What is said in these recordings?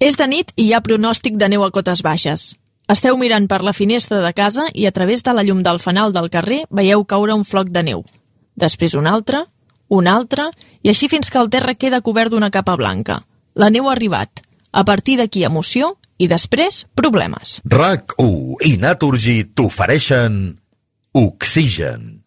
És de nit i hi ha pronòstic de neu a cotes baixes. Esteu mirant per la finestra de casa i a través de la llum del fanal del carrer veieu caure un floc de neu. Després un altre, un altre, i així fins que el terra queda cobert d'una capa blanca. La neu ha arribat. A partir d'aquí emoció i després problemes. RAC1 i Naturgy t'ofereixen Oxigen.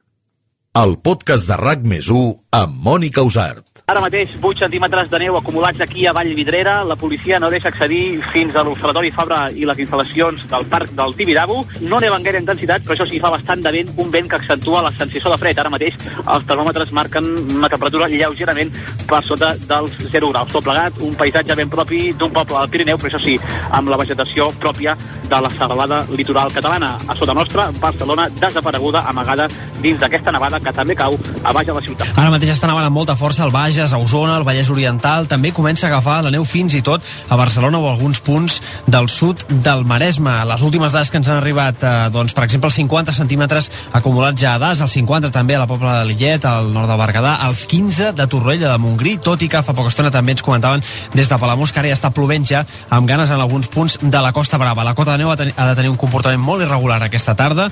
El podcast de RAC més 1 amb Mònica Usart. Ara mateix, 8 centímetres de neu acumulats aquí a Vallvidrera. La policia no deixa accedir fins a l'Observatori Fabra i les instal·lacions del Parc del Tibidabo. No neva en gaire intensitat, però això sí, fa bastant de vent, un vent que accentua la sensació de fred. Ara mateix els termòmetres marquen una temperatura lleugerament per sota dels 0 graus. Tot plegat, un paisatge ben propi d'un poble del Pirineu, però això sí, amb la vegetació pròpia de la serralada litoral catalana. A sota nostra, Barcelona desapareguda, amagada dins d'aquesta nevada que també cau a baix de la ciutat. Ara mateix està nevant amb molta força al Bages, a Osona, al Vallès Oriental. També comença a agafar la neu fins i tot a Barcelona o a alguns punts del sud del Maresme. Les últimes dades que ens han arribat, eh, doncs, per exemple, els 50 centímetres acumulats ja a Das, els 50 també a la Pobla de Lillet, al nord del Berguedà, els 15 de Torroella de Montgrí, tot i que fa poca estona també ens comentaven des de Palamós que ara ja està plovent ja amb ganes en alguns punts de la Costa Brava. La cota de neu ha, ha de tenir un comportament molt irregular aquesta tarda,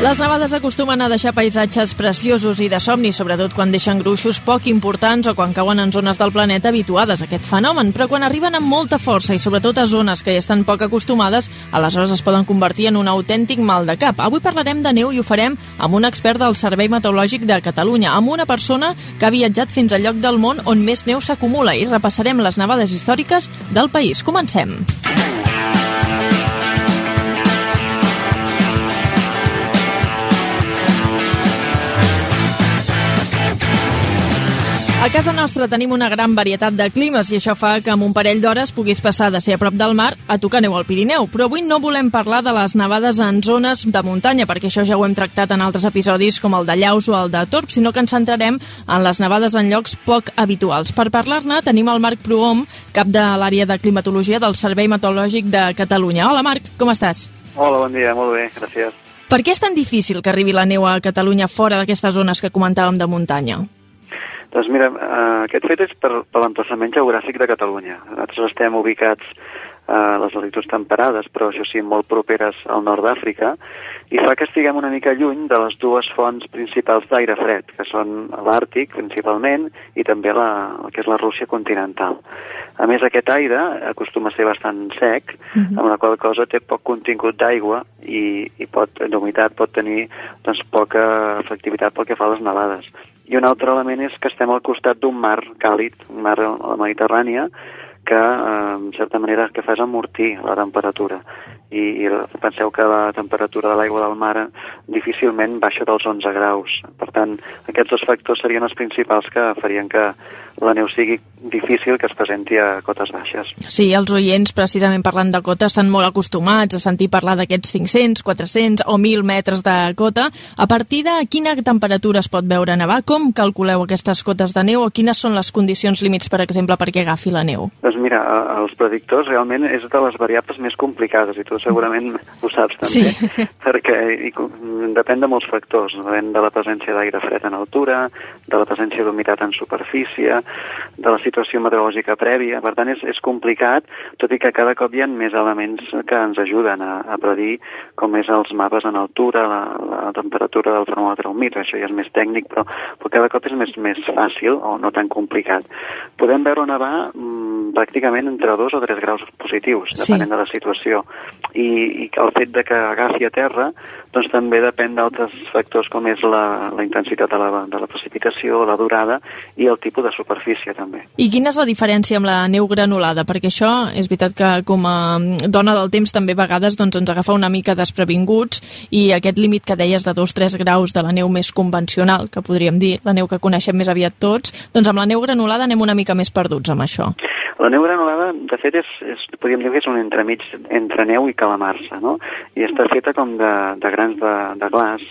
Les nevades acostumen a deixar paisatges preciosos i de somni, sobretot quan deixen gruixos poc importants o quan cauen en zones del planeta habituades a aquest fenomen, però quan arriben amb molta força i sobretot a zones que hi estan poc acostumades, aleshores es poden convertir en un autèntic mal de cap. Avui parlarem de neu i ho farem amb un expert del Servei Meteorològic de Catalunya, amb una persona que ha viatjat fins al lloc del món on més neu s'acumula i repassarem les nevades històriques del país. Comencem. A casa nostra tenim una gran varietat de climes i això fa que en un parell d'hores puguis passar de ser a prop del mar a tocar neu al Pirineu. Però avui no volem parlar de les nevades en zones de muntanya, perquè això ja ho hem tractat en altres episodis com el de Llaus o el de Torp, sinó que ens centrarem en les nevades en llocs poc habituals. Per parlar-ne tenim el Marc Prohom, cap de l'àrea de climatologia del Servei Meteorològic de Catalunya. Hola Marc, com estàs? Hola, bon dia, molt bé, gràcies. Per què és tan difícil que arribi la neu a Catalunya fora d'aquestes zones que comentàvem de muntanya? Doncs mira, eh, aquest fet és per, per l'emplaçament geogràfic de Catalunya. Nosaltres estem ubicats a les latituds temperades, però això sí, molt properes al nord d'Àfrica, i fa que estiguem una mica lluny de les dues fonts principals d'aire fred, que són l'Àrtic, principalment, i també la, el que és la Rússia continental. A més, aquest aire acostuma a ser bastant sec, uh -huh. amb la qual cosa té poc contingut d'aigua i, i pot, d'humitat pot tenir doncs, poca efectivitat pel que fa a les nevades. I un altre element és que estem al costat d'un mar càlid, un mar a la Mediterrània, que, eh, en certa manera, que fa és amortir la temperatura. I, i penseu que la temperatura de l'aigua del mar difícilment baixa dels 11 graus. Per tant, aquests dos factors serien els principals que farien que la neu sigui difícil que es presenti a cotes baixes. Sí, els oients, precisament parlant de cota, estan molt acostumats a sentir parlar d'aquests 500, 400 o 1.000 metres de cota. A partir de quina temperatura es pot veure nevar? Com calculeu aquestes cotes de neu o quines són les condicions límits, per exemple, perquè agafi la neu? Doncs mira, els predictors realment és de les variables més complicades i tu segurament ho saps també, Sí. perquè i, depèn de molts factors, depèn de la presència d'aire fred en altura, de la presència d'humitat en superfície, de la situació meteorològica prèvia, per tant és, és complicat, tot i que cada cop hi ha més elements que ens ajuden a, a predir com és els mapes en altura, la, la temperatura del termòmetre humit, això ja és més tècnic, però, però cada cop és més, més fàcil o no tan complicat. Podem veure nevar mm, pràcticament entre 2 o 3 graus positius, Sí. depenent de la situació. I, i el fet de que agafi a terra doncs també depèn d'altres factors com és la, la intensitat de la, de la precipitació, la durada i el tipus de superfície també. I quina és la diferència amb la neu granulada? Perquè això és veritat que com a dona del temps també a vegades doncs, ens agafa una mica desprevinguts i aquest límit que deies de 2-3 graus de la neu més convencional, que podríem dir, la neu que coneixem més aviat tots, doncs amb la neu granulada anem una mica més perduts amb això. La neu granulada, de fet, és, és, podríem dir que és un entremig entre neu i calamarsa, no? I està feta com de, de grans de, de glaç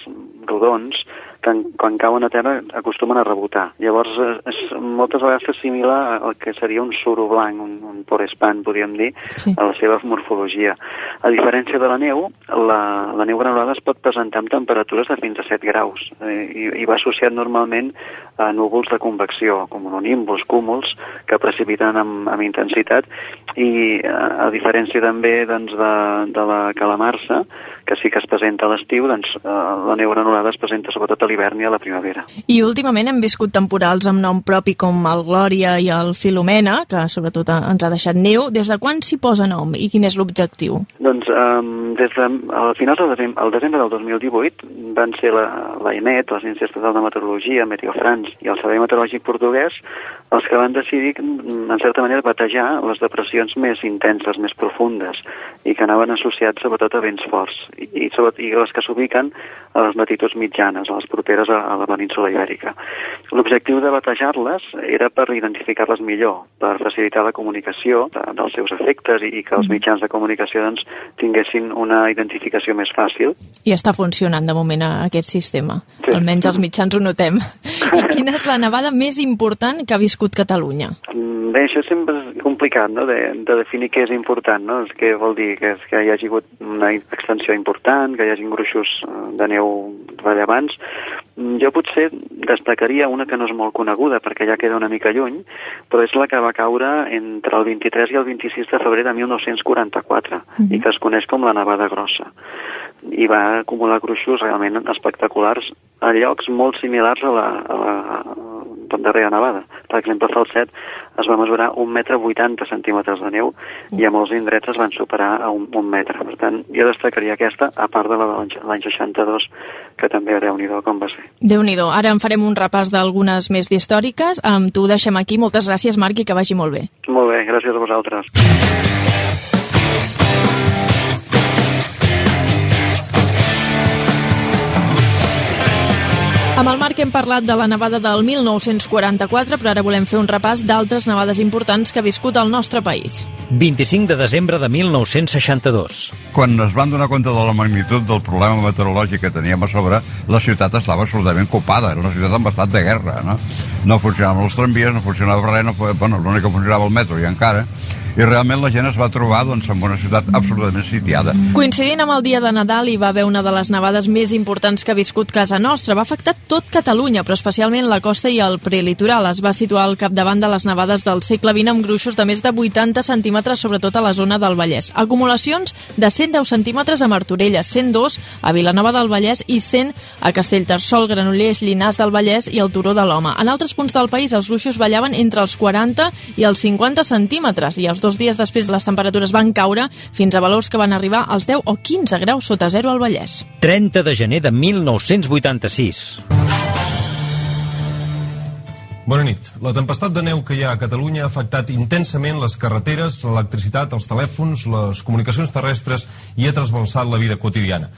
rodons que quan cauen a terra acostumen a rebotar. Llavors, és, moltes vegades s'assimila al que seria un suro blanc, un, un porespan, podríem dir, sí. a la seva morfologia. A diferència de la neu, la, la neu granulada es pot presentar amb temperatures de fins a 7 graus eh, i, i va associat normalment a núvols de convecció, com un nimbus, cúmuls, que precipiten amb, amb intensitat i a, a diferència també doncs, de, de la calamarsa, que sí que es presenta a l'estiu, doncs eh, la neu granulada es presenta sobretot a l'hivern i a la primavera. I últimament hem viscut temporals amb nom propi com el Glòria i el Filomena, que sobretot ens ha deixat neu. Des de quan s'hi posa nom i quin és l'objectiu? Doncs um, des de, al final del desembre, al desembre del 2018 van ser la, la INET, l'Agència Estatal de Meteorologia, Meteo France i el Servei Meteorològic Portuguès els que van decidir, en certa manera, batejar les depressions més intenses, més profundes, i que anaven associats sobretot a vents forts, i, i, sobretot, i les que s'ubiquen a les latituds mitjanes, a les properes a, a la península ibèrica. L'objectiu de batejar-les era per identificar-les millor, per facilitar la comunicació de, dels seus efectes i, i que els mm. mitjans de comunicació doncs, tinguessin una identificació més fàcil. I està funcionant de moment aquest sistema. Sí. Almenys els mitjans ho notem. I quina és la nevada més important que ha viscut Catalunya? Mm, bé, això sempre és complicat, no?, de, de definir què és important, no? És què vol dir? Que, és que hi hagi hagut una extensió important, que hi hagi gruixos eh, de neu rellevants. Mm, jo potser destacaria una que no és molt coneguda perquè ja queda una mica lluny, però és la que va caure entre el 23 i el 26 de febrer de 1944 mm -hmm. i que es coneix com la nevada grossa. I va acumular gruixos realment espectaculars a llocs molt similars a la, a la, darrera nevada. Per exemple, a Falset es va mesurar un metre 80 centímetres de neu i a molts indrets es van superar a un, un metre. Per tant, jo destacaria aquesta, a part de la de l'any 62, que també déu nhi com va ser. déu nhi Ara en farem un repàs d'algunes més d'històriques. Amb tu deixem aquí. Moltes gràcies, Marc, i que vagi molt bé. Molt bé, gràcies a vosaltres. Amb el Marc hem parlat de la nevada del 1944, però ara volem fer un repàs d'altres nevades importants que ha viscut el nostre país. 25 de desembre de 1962. Quan es van donar compte de la magnitud del problema meteorològic que teníem a sobre, la ciutat estava absolutament copada, era una ciutat en estat de guerra, no? No funcionaven els tramvies, no funcionava res, no, bueno, l'únic que funcionava el metro i encara, i realment la gent es va trobar doncs, en una ciutat absolutament sitiada. Coincidint amb el dia de Nadal hi va haver una de les nevades més importants que ha viscut casa nostra. Va afectar tot Catalunya, però especialment la costa i el prelitoral. Es va situar al capdavant de les nevades del segle XX amb gruixos de més de 80 centímetres, sobretot a la zona del Vallès. Acumulacions de 110 centímetres a Martorelles, 102 a Vilanova del Vallès i 100 a Castellterçol, Granollers, Llinars del Vallès i el Turó de l'Home. En altres punts del país els gruixos ballaven entre els 40 i els 50 centímetres i els dos dies després les temperatures van caure fins a valors que van arribar als 10 o 15 graus sota zero al Vallès. 30 de gener de 1986. Bona nit. La tempestat de neu que hi ha a Catalunya ha afectat intensament les carreteres, l'electricitat, els telèfons, les comunicacions terrestres i ha trasbalsat la vida quotidiana.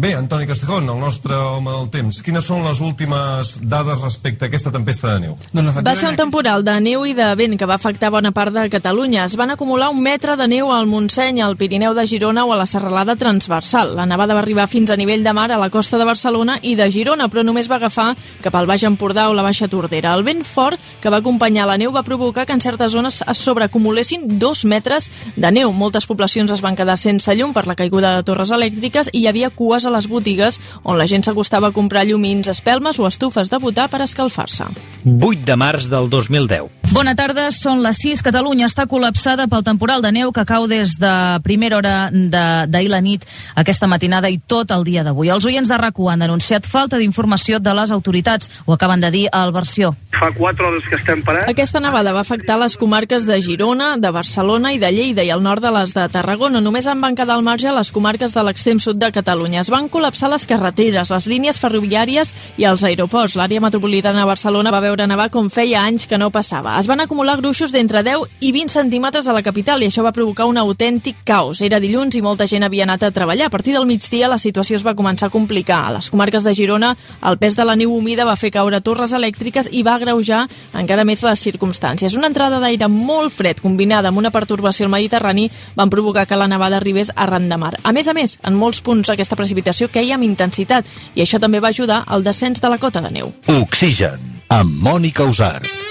Bé, Antoni Castejón, el nostre home del temps, quines són les últimes dades respecte a aquesta tempesta de neu? Doncs va ser un temporal de neu i de vent que va afectar bona part de Catalunya. Es van acumular un metre de neu al Montseny, al Pirineu de Girona o a la serralada transversal. La nevada va arribar fins a nivell de mar a la costa de Barcelona i de Girona, però només va agafar cap al Baix Empordà o la Baixa Tordera. El vent fort que va acompanyar la neu va provocar que en certes zones es sobreacumulessin dos metres de neu. Moltes poblacions es van quedar sense llum per la caiguda de torres elèctriques i hi havia cues a les botigues on la gent s'acostava a comprar llumins, espelmes o estufes de botar per escalfar-se. 8 de març del 2010. Bona tarda, són les 6. Catalunya està col·lapsada pel temporal de neu que cau des de primera hora d'ahir la nit aquesta matinada i tot el dia d'avui. Els oients de rac han denunciat falta d'informació de les autoritats. Ho acaben de dir al versió. Fa 4 hores que estem parats. Aquesta nevada va afectar les comarques de Girona, de Barcelona i de Lleida i al nord de les de Tarragona. Només en van quedar al marge les comarques de l'extrem sud de Catalunya. Es van col·lapsar les carreteres, les línies ferroviàries i els aeroports. L'àrea metropolitana de Barcelona va veure nevar com feia anys que no passava. Es van acumular gruixos d'entre 10 i 20 centímetres a la capital i això va provocar un autèntic caos. Era dilluns i molta gent havia anat a treballar. A partir del migdia la situació es va començar a complicar. A les comarques de Girona el pes de la neu humida va fer caure torres elèctriques i va agreujar encara més les circumstàncies. Una entrada d'aire molt fred combinada amb una pertorbació al Mediterrani van provocar que la nevada arribés arran de mar. A més a més, en molts punts aquesta precipitació precipitació queia amb intensitat i això també va ajudar al descens de la cota de neu. Oxigen, amb Mònica Usart.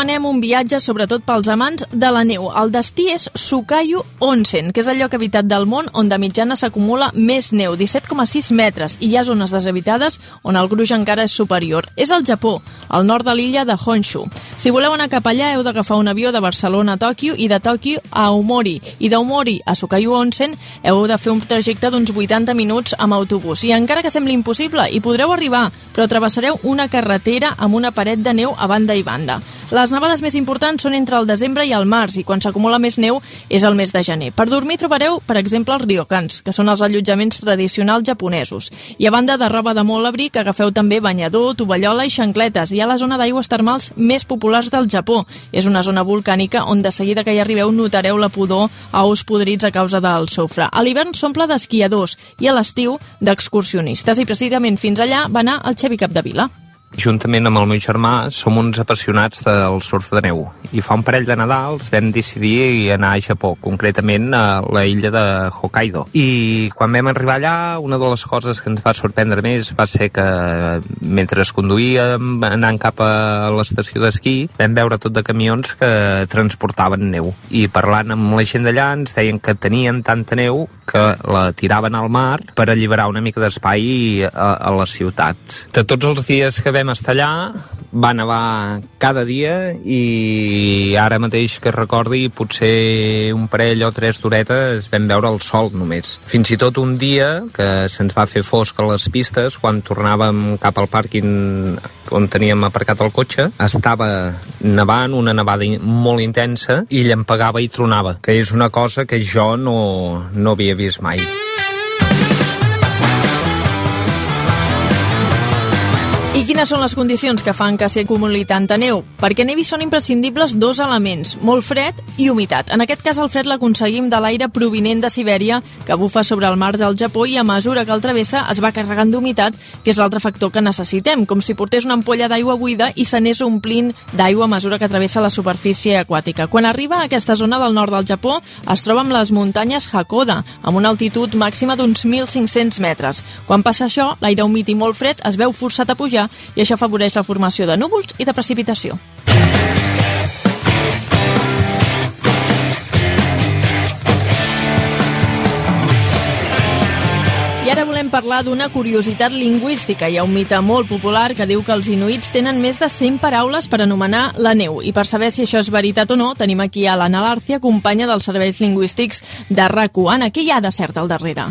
Recomanem un viatge sobretot pels amants de la neu. El destí és Sukayu Onsen, que és el lloc habitat del món on de mitjana s'acumula més neu, 17,6 metres, i hi ha zones deshabitades on el gruix encara és superior. És al Japó, al nord de l'illa de Honshu. Si voleu anar cap allà heu d'agafar un avió de Barcelona a Tòquio i de Tòquio a Aomori. I d'Aomori a Sukayu Onsen heu de fer un trajecte d'uns 80 minuts amb autobús. I encara que sembli impossible, hi podreu arribar, però travessareu una carretera amb una paret de neu a banda i banda. Les nevades més importants són entre el desembre i el març i quan s'acumula més neu és el mes de gener. Per dormir trobareu, per exemple, els ryokans, que són els allotjaments tradicionals japonesos. I a banda de roba de molt abric, agafeu també banyador, tovallola i xancletes. Hi ha la zona d'aigües termals més populars del Japó. És una zona volcànica on de seguida que hi arribeu notareu la pudor a ous podrits a causa del sofre. A l'hivern s'omple d'esquiadors i a l'estiu d'excursionistes. I precisament fins allà va anar el Xevi Capdevila. Juntament amb el meu germà som uns apassionats del surf de neu i fa un parell de Nadals vam decidir anar a Japó, concretament a la illa de Hokkaido. I quan vam arribar allà, una de les coses que ens va sorprendre més va ser que mentre es conduïem anant cap a l'estació d'esquí vam veure tot de camions que transportaven neu i parlant amb la gent d'allà ens deien que tenien tanta neu que la tiraven al mar per alliberar una mica d'espai a, a les ciutats. De tots els dies que vam estar allà va nevar cada dia i ara mateix que recordi potser un parell o tres d'horetes vam veure el sol només. Fins i tot un dia que se'ns va fer fosc a les pistes quan tornàvem cap al pàrquing on teníem aparcat el cotxe estava nevant, una nevada molt intensa i llampegava i tronava, que és una cosa que jo no, no havia vist mai. Quines són les condicions que fan que s'hi acumuli tanta neu? Perquè nevi són imprescindibles dos elements, molt fred i humitat. En aquest cas el fred l'aconseguim de l'aire provinent de Sibèria que bufa sobre el mar del Japó i a mesura que el travessa es va carregant d'humitat, que és l'altre factor que necessitem, com si portés una ampolla d'aigua buida i s'anés omplint d'aigua a mesura que travessa la superfície aquàtica. Quan arriba a aquesta zona del nord del Japó es troba amb les muntanyes Hakoda, amb una altitud màxima d'uns 1.500 metres. Quan passa això, l'aire humit i molt fred es veu forçat a pujar i això afavoreix la formació de núvols i de precipitació. I ara volem parlar d'una curiositat lingüística. Hi ha un mite molt popular que diu que els inuits tenen més de 100 paraules per anomenar la neu. I per saber si això és veritat o no, tenim aquí a l'Anna Lárcia, companya dels serveis lingüístics de RAC1. Anna, què hi ha de cert al darrere?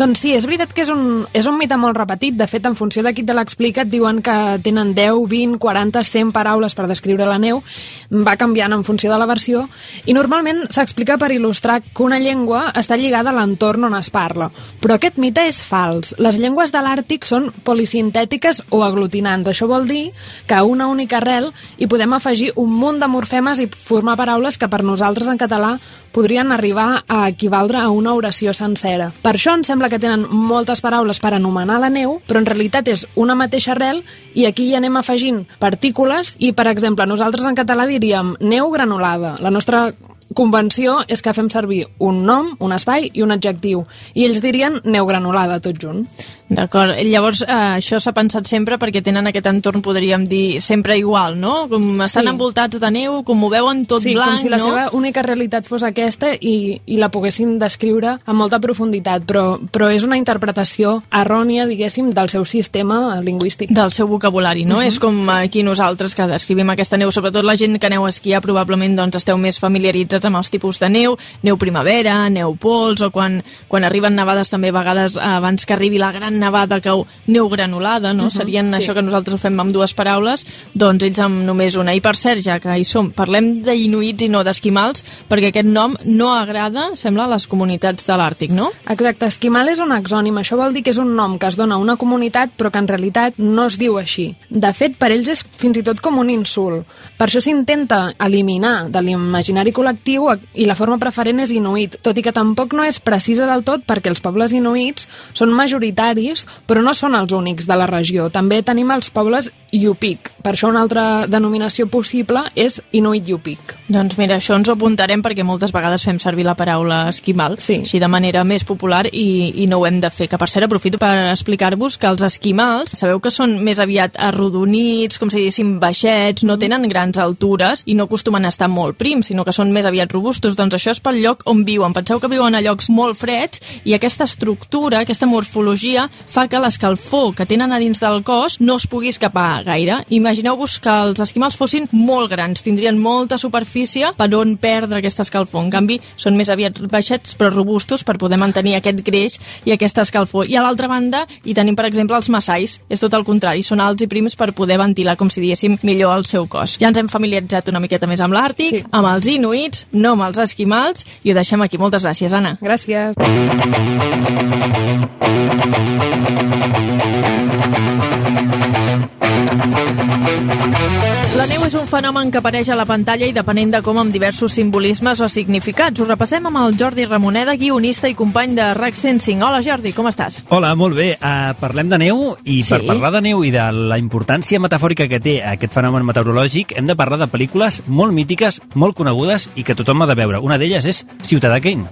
Doncs sí, és veritat que és un, és un mite molt repetit. De fet, en funció de qui te l'explica, et diuen que tenen 10, 20, 40, 100 paraules per descriure la neu. Va canviant en funció de la versió. I normalment s'explica per il·lustrar que una llengua està lligada a l'entorn on es parla. Però aquest mite és fals. Les llengües de l'Àrtic són polisintètiques o aglutinants. Això vol dir que a una única arrel hi podem afegir un munt de morfemes i formar paraules que per nosaltres en català podrien arribar a equivaldre a una oració sencera. Per això ens sembla que tenen moltes paraules per anomenar la neu, però en realitat és una mateixa arrel i aquí hi anem afegint partícules i, per exemple, nosaltres en català diríem neu granulada. La nostra convenció és que fem servir un nom, un espai i un adjectiu. I ells dirien neu granulada, tot junt. D'acord. Llavors, eh, això s'ha pensat sempre perquè tenen aquest entorn, podríem dir, sempre igual, no? Com estan Sí. envoltats de neu, com ho veuen tot sí, blanc, com si la no? seva única realitat fos aquesta i, i la poguessin descriure amb molta profunditat, però, però és una interpretació errònia, diguéssim, del seu sistema lingüístic. Del seu vocabulari, no? Mhm, És com aquí nosaltres que descrivim aquesta neu, sobretot la gent que aneu a esquiar probablement doncs, esteu més familiaritzats amb els tipus de neu, neu primavera, neu pols, o quan, quan arriben nevades també a vegades eh, abans que arribi la gran nevada cau neu granulada, no? Mhm, Serien sí. això que nosaltres ho fem amb dues paraules, doncs ells amb només una. I per cert, ja que hi som, parlem d'inuits i no d'esquimals, perquè aquest nom no agrada, sembla, a les comunitats de l'Àrtic, no? Exacte, esquimal és un exònim, això vol dir que és un nom que es dona a una comunitat però que en realitat no es diu així. De fet, per ells és fins i tot com un insult. Per això s'intenta eliminar de l'imaginari col·lectiu i la forma preferent és inuit, tot i que tampoc no és precisa del tot perquè els pobles inuits són majoritaris però no són els únics de la regió. També tenim els pobles Yupik. Per això una altra denominació possible és Inuit Yupik. Doncs mira, això ens ho apuntarem perquè moltes vegades fem servir la paraula esquimal, Sí. així de manera més popular i, i no ho hem de fer. Que per cert, aprofito per explicar-vos que els esquimals, sabeu que són més aviat arrodonits, com si diguéssim baixets, no tenen grans altures i no acostumen a estar molt prims, sinó que són més aviat robustos. Doncs això és pel lloc on viuen. Penseu que viuen a llocs molt freds i aquesta estructura, aquesta morfologia, fa que l'escalfor que tenen a dins del cos no es pugui escapar gaire. Imagineu-vos que els esquimals fossin molt grans, tindrien molta superfície per on perdre aquesta escalfor. En canvi, són més aviat baixets però robustos per poder mantenir aquest greix i aquesta escalfor. I a l'altra banda hi tenim, per exemple, els massais. És tot el contrari, són alts i prims per poder ventilar, com si diguéssim, millor el seu cos. Ja ens hem familiaritzat una miqueta més amb l'Àrtic, Sí. amb els inuits, no amb els esquimals, i ho deixem aquí. Moltes gràcies, Anna. Gràcies. La neu és un fenomen que apareix a la pantalla i depenent de com amb diversos simbolismes o significats. Ho repassem amb el Jordi Ramoneda, guionista i company de RAC 105. Hola Jordi, com estàs? Hola, molt bé. Uh, parlem de neu i Sí. per parlar de neu i de la importància metafòrica que té aquest fenomen meteorològic hem de parlar de pel·lícules molt mítiques, molt conegudes i que tothom ha de veure. Una d'elles és Ciutadà Kane.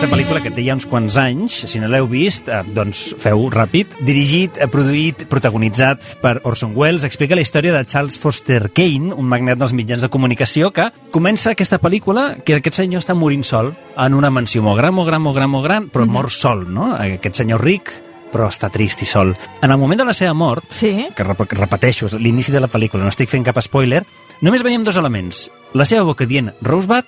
Aquesta pel·lícula que té ja uns quants anys, si no l'heu vist, eh, doncs feu ràpid. Dirigit, eh, produït, protagonitzat per Orson Welles, explica la història de Charles Foster Kane, un magnat dels mitjans de comunicació, que comença aquesta pel·lícula que aquest senyor està morint sol en una mansió molt gran, molt gran, molt gran, molt gran, però mor sol, no? Aquest senyor ric, però està trist i sol. En el moment de la seva mort, Sí. que rep que repeteixo, l'inici de la pel·lícula, no estic fent cap spoiler, només veiem dos elements. La seva boca dient Rosebud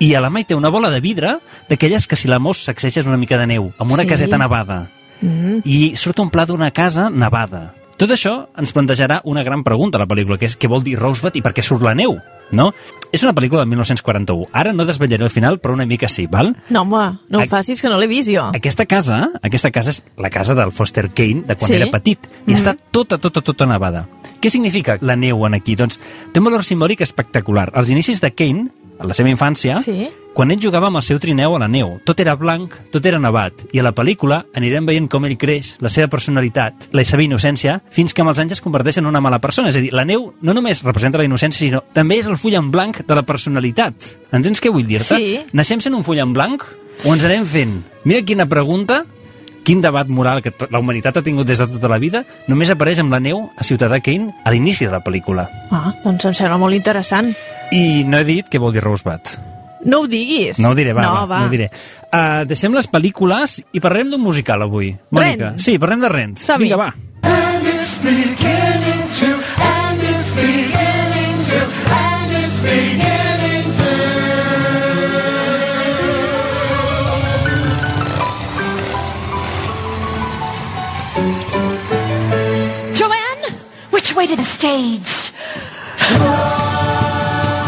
i a la mà hi té una bola de vidre d'aquelles que si la mos sacseixes una mica de neu, amb una Sí. caseta nevada. Mm. I surt un pla d'una casa nevada. Tot això ens plantejarà una gran pregunta a la pel·lícula, que és què vol dir Rosebud i per què surt la neu, no? És una pel·lícula del 1941. Ara no desvetllaré el final, però una mica sí, val? No, home, no ho Ac- facis, que no l'he vist jo. Aquesta casa, aquesta casa és la casa del Foster Kane de quan Sí. era petit i Mhm. està tota, tota, tota nevada. Què significa la neu en aquí? Doncs té un valor simbòlic espectacular. Als inicis de Kane, a la seva infància, Sí. quan ell jugava amb el seu trineu a la neu, tot era blanc, tot era nevat, i a la pel·lícula anirem veient com ell creix, la seva personalitat, la seva innocència, fins que amb els anys es converteix en una mala persona. És a dir, la neu no només representa la innocència, sinó també és el full en blanc de la personalitat. Entens què vull dir-te? Sí. Naixem sent un full en blanc o ens anem fent? Mira quina pregunta, quin debat moral que to- la humanitat ha tingut des de tota la vida, només apareix amb la neu a Ciutadà Kane a l'inici de la pel·lícula. Ah, doncs em sembla molt interessant. I no he dit què vol dir Rosebud. No ho diguis. No ho diré, va, no, va, no ho diré. Uh, deixem les pel·lícules i parlem d'un musical avui. Mònica. Rent. Sí, parlem de Rent. Vinga, va. Joanne, way to the stage?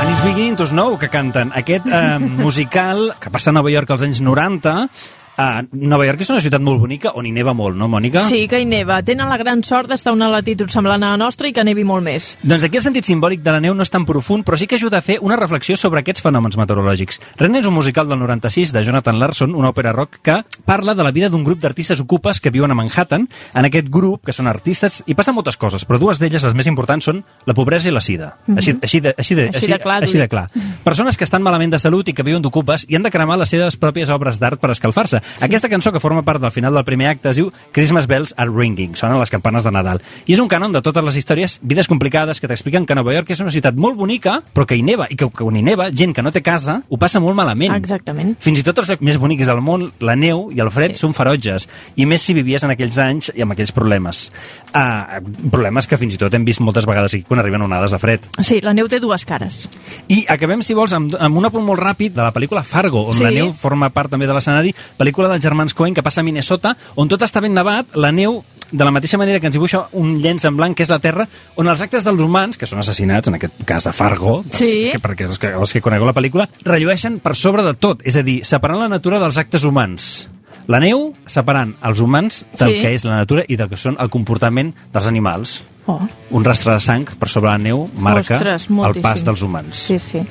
And It's Beginning to que canten aquest eh, musical que passa a Nova York als anys 90. Uh, Nova York és una ciutat molt bonica on hi neva molt, no, Mònica? Sí, que hi neva. Tenen la gran sort d'estar a una latitud semblant a la nostra i que nevi molt més. Doncs aquí el sentit simbòlic de la neu no és tan profund, però sí que ajuda a fer una reflexió sobre aquests fenòmens meteorològics. Ren és un musical del 96 de Jonathan Larson, una òpera rock que parla de la vida d'un grup d'artistes ocupes que viuen a Manhattan. En aquest grup, que són artistes, hi passen moltes coses, però dues d'elles, les més importants, són la pobresa i la sida. Mhm. Així, així, de, així, de, Així de clar, així de clar. Persones que estan malament de salut i que viuen d'ocupes i han de cremar les seves pròpies obres d'art per escalfar-se. Sí. Aquesta cançó, que forma part del final del primer acte, es diu Christmas Bells are Ringing, sonen les campanes de Nadal. I és un cànon de totes les històries, vides complicades, que t'expliquen que Nova York és una ciutat molt bonica, però que hi neva, i que, on hi neva, gent que no té casa, ho passa molt malament. Exactament. Fins i tot els llocs més bonics del món, la neu i el fred sí. són ferotges, i més si vivies en aquells anys i amb aquells problemes. Uh, problemes que fins i tot hem vist moltes vegades aquí quan arriben onades de fred. Sí, la neu té dues cares. I acabem, si vols, amb, amb un apunt molt ràpid de la pel·lícula Fargo, on Sí. la neu forma part també de l'escenari, pel·lícula dels germans Coen que passa a Minnesota, on tot està ben nevat, la neu de la mateixa manera que ens dibuixa un llenç en blanc, que és la Terra, on els actes dels humans, que són assassinats, en aquest cas de Fargo, Sí. que, perquè els que, els que conegueu la pel·lícula, rellueixen per sobre de tot, és a dir, separant la natura dels actes humans. La neu separant els humans del Sí. que és la natura i del que són el comportament dels animals. Oh. Un rastre de sang per sobre la neu marca Ostres, el pas dels humans. Sí, sí.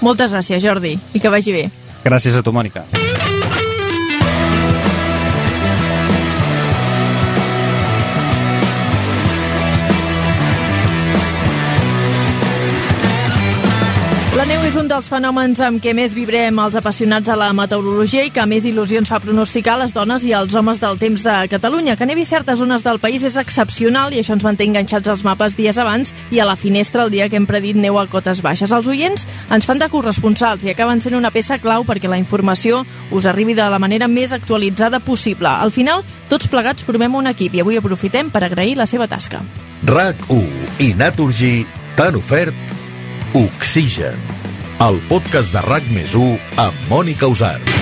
Moltes gràcies, Jordi, i que vagi bé. Gràcies a tu, Mònica. Un dels fenòmens amb què més vibrem els apassionats a la meteorologia i que més il·lusions fa pronosticar les dones i els homes del temps de Catalunya. Que nevi certes zones del país és excepcional i això ens manté enganxats als mapes dies abans i a la finestra el dia que hem predit neu a cotes baixes. Els oients ens fan de corresponsals i acaben sent una peça clau perquè la informació us arribi de la manera més actualitzada possible. Al final, tots plegats formem un equip i avui aprofitem per agrair la seva tasca. RAC1 i Naturgy t'han ofert Oxigen, el podcast de RAC més amb Mònica Usart.